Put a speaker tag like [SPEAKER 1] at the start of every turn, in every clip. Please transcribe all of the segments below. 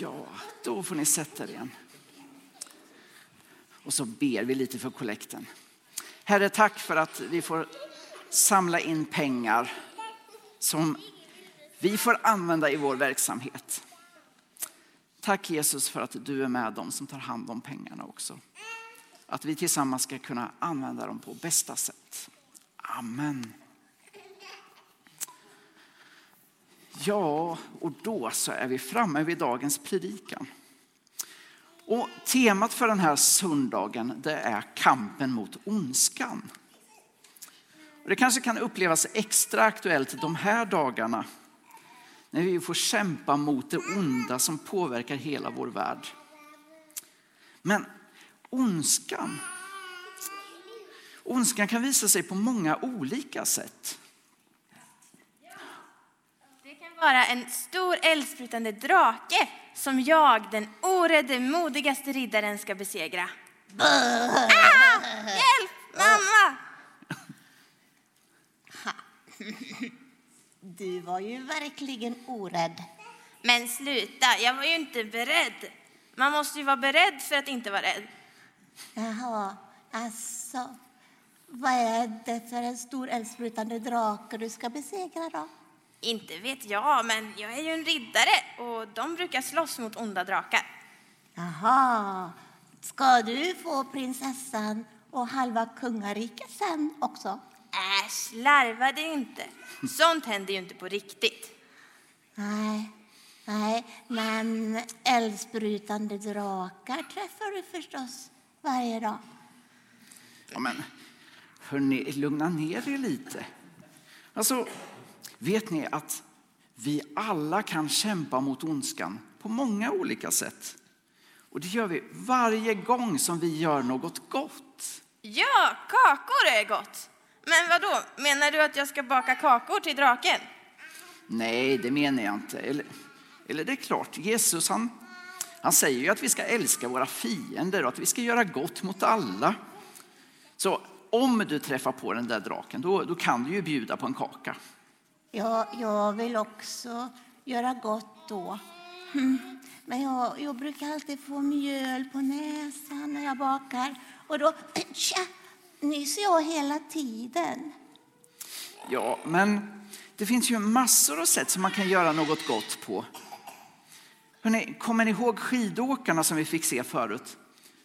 [SPEAKER 1] Ja, då får ni sätta er igen. Och så ber vi lite för kollekten. Herre, tack för att vi får samla in pengar som vi får använda i vår verksamhet. Tack Jesus för att du är med dem som tar hand om pengarna också. Att vi tillsammans ska kunna använda dem på bästa sätt. Amen. Ja, och då så är vi framme vid dagens predikan. Och temat för den här söndagen det är kampen mot ondskan. Och det kanske kan upplevas extra aktuellt de här dagarna när vi får kämpa mot det onda som påverkar hela vår värld. Men ondskan, ondskan kan visa sig på många olika sätt.
[SPEAKER 2] Vara en stor eldsprutande drake som jag, den orädde, modigaste riddaren, ska besegra. Ah! Hjälp! Mamma!
[SPEAKER 3] Du var ju verkligen orädd.
[SPEAKER 2] Men sluta, jag var ju inte beredd. Man måste ju vara beredd för att inte vara rädd.
[SPEAKER 3] Jaha, alltså. Vad är det för en stor eldsprutande drake du ska besegra då?
[SPEAKER 2] Inte vet jag, men jag är ju en riddare och de brukar slåss mot onda drakar.
[SPEAKER 3] Jaha, ska du få prinsessan och halva kungariket sen också?
[SPEAKER 2] Äsch, larva dig inte. Sånt händer ju inte på riktigt.
[SPEAKER 3] Nej, nej, men eldsprutande drakar träffar du förstås varje dag.
[SPEAKER 1] Ja, men hörni, lugna ner er lite. Alltså, vet ni att vi alla kan kämpa mot ondskan på många olika sätt. Och det gör vi varje gång som vi gör något gott.
[SPEAKER 2] Ja, kakor är gott. Men vad då? menar du att jag ska baka kakor till draken?
[SPEAKER 1] Nej, det menar jag inte. Eller, eller det är klart, Jesus han, han säger ju att vi ska älska våra fiender och att vi ska göra gott mot alla. Så om du träffar på den där draken, då, då kan du ju bjuda på en kaka.
[SPEAKER 3] Ja, jag vill också göra gott då. Mm. Men jag, jag brukar alltid få mjöl på näsan när jag bakar. Och då tja, nyser jag hela tiden.
[SPEAKER 1] Ja, men det finns ju massor av sätt som man kan göra något gott på. Hörrni, kommer ni ihåg skidåkarna som vi fick se förut?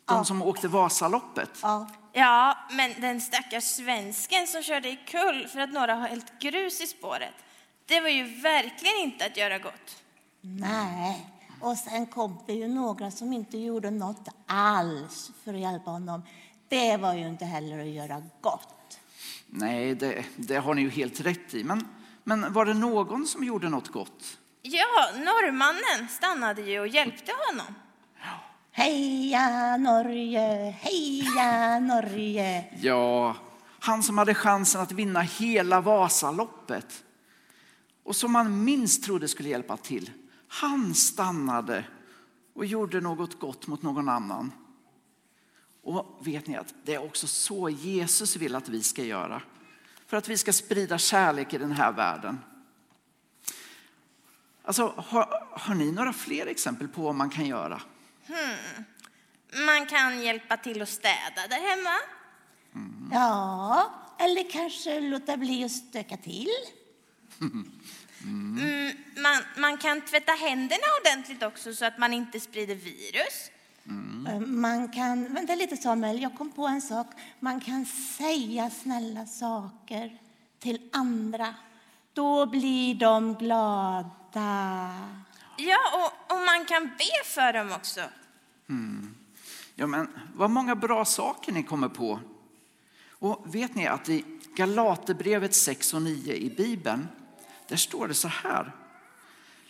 [SPEAKER 1] De
[SPEAKER 3] Ja.
[SPEAKER 1] som åkte Vasaloppet.
[SPEAKER 3] Ja,
[SPEAKER 2] Ja, men den stackars svensken som körde i kull för att några har hällt grus i spåret. Det var ju verkligen inte att göra gott.
[SPEAKER 3] nej. Och sen kom det ju några som inte gjorde något alls för att hjälpa honom. Det var ju inte heller att göra gott.
[SPEAKER 1] Nej, det, det har ni ju helt rätt i. Men, men var det någon som gjorde något gott?
[SPEAKER 2] Ja, norrmannen stannade ju och hjälpte honom.
[SPEAKER 3] Heja Norge, heja Norge.
[SPEAKER 1] Ja, han som hade chansen att vinna hela Vasaloppet och som man minst trodde skulle hjälpa till. Han stannade och gjorde något gott mot någon annan. Och vet ni att det är också så Jesus vill att vi ska göra. För att vi ska sprida kärlek i den här världen. Alltså, har, har ni några fler exempel på vad man kan göra?
[SPEAKER 2] Man kan hjälpa till att städa där hemma.
[SPEAKER 3] Ja, eller kanske låta bli att stöka till.
[SPEAKER 2] Mm, man, man kan tvätta händerna ordentligt också så att man inte sprider virus.
[SPEAKER 3] Eh, Man kan, vänta lite Samuel, jag kom på en sak. Man kan säga snälla saker till andra. Då blir de glada.
[SPEAKER 2] Ja, och, och man kan be för dem också. Hmm.
[SPEAKER 1] Ja, men vad många bra saker ni kommer på. Och vet ni att i Galaterbrevet 6 och 9 i Bibeln, där står det så här.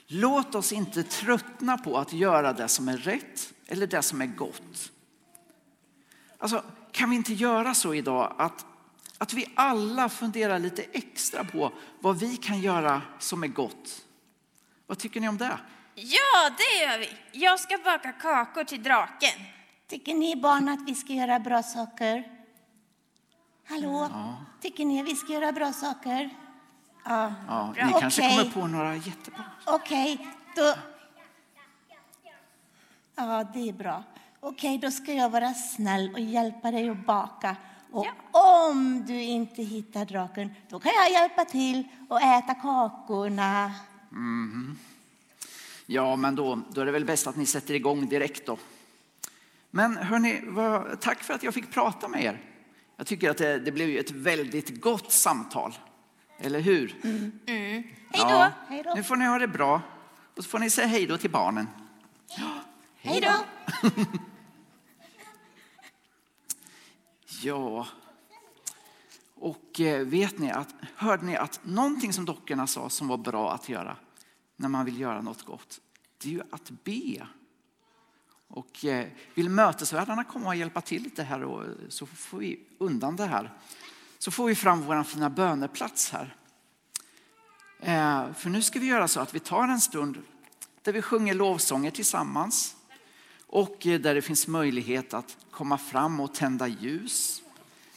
[SPEAKER 1] Låt oss inte tröttna på att göra det som är rätt eller det som är gott. Alltså, kan vi inte göra så idag att, att vi alla funderar lite extra på vad vi kan göra som är gott? Vad tycker ni om det?
[SPEAKER 2] Ja, det gör vi. Jag ska baka kakor till draken.
[SPEAKER 3] Tycker ni barn att vi ska göra bra saker? Hallå? Tycker ni att vi ska göra bra saker? Ja.
[SPEAKER 1] Ja,
[SPEAKER 2] Bra.
[SPEAKER 1] ni kanske
[SPEAKER 3] Okej.
[SPEAKER 1] kommer på några jättebra.
[SPEAKER 3] Okej, då... Ja, det är bra. Okej, då ska jag vara snäll och hjälpa dig att baka. Och
[SPEAKER 2] Ja.
[SPEAKER 3] om du inte hittar draken, då kan jag hjälpa till och äta kakorna.
[SPEAKER 1] Ja, men då, då är det väl bäst att ni sätter igång direkt då. Men hörni, vad, tack för att jag fick prata med er. Jag tycker att det, det blev ju ett väldigt gott samtal. Eller hur?
[SPEAKER 2] Hej då!
[SPEAKER 1] Ja,
[SPEAKER 3] Hej då.
[SPEAKER 1] nu får ni ha det bra. Och så får ni säga hej då till barnen.
[SPEAKER 3] Hej då!
[SPEAKER 1] Ja. Och eh, vet ni att, hörde ni att någonting som dockorna sa som var bra att göra när man vill göra något gott, det är ju att be. Och eh, vill mötesvärdarna komma och hjälpa till lite här och, eh, så får vi undan det här. Så får vi fram vår fina böneplats här. Eh, för nu ska vi göra så att vi tar en stund där vi sjunger lovsånger tillsammans och där det finns möjlighet att komma fram och tända ljus.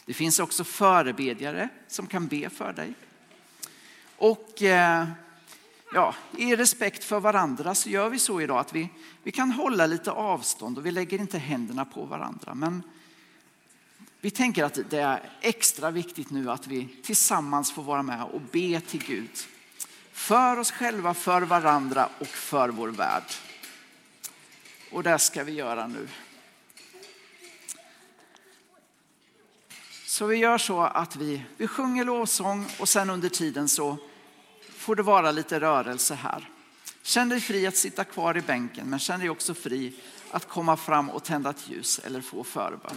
[SPEAKER 1] Det finns också förebedjare som kan be för dig. Och eh, ja, i respekt för varandra så gör vi så idag att vi, vi kan hålla lite avstånd och vi lägger inte händerna på varandra. Men vi tänker att det är extra viktigt nu att vi tillsammans får vara med och be till Gud. För oss själva, för varandra och för vår värld. Och det ska vi göra nu. Så vi gör så att vi, vi sjunger lovsång och sen under tiden så får det vara lite rörelse här. Känn dig fri att sitta kvar i bänken men känn dig också fri att komma fram och tända ett ljus eller få förbön.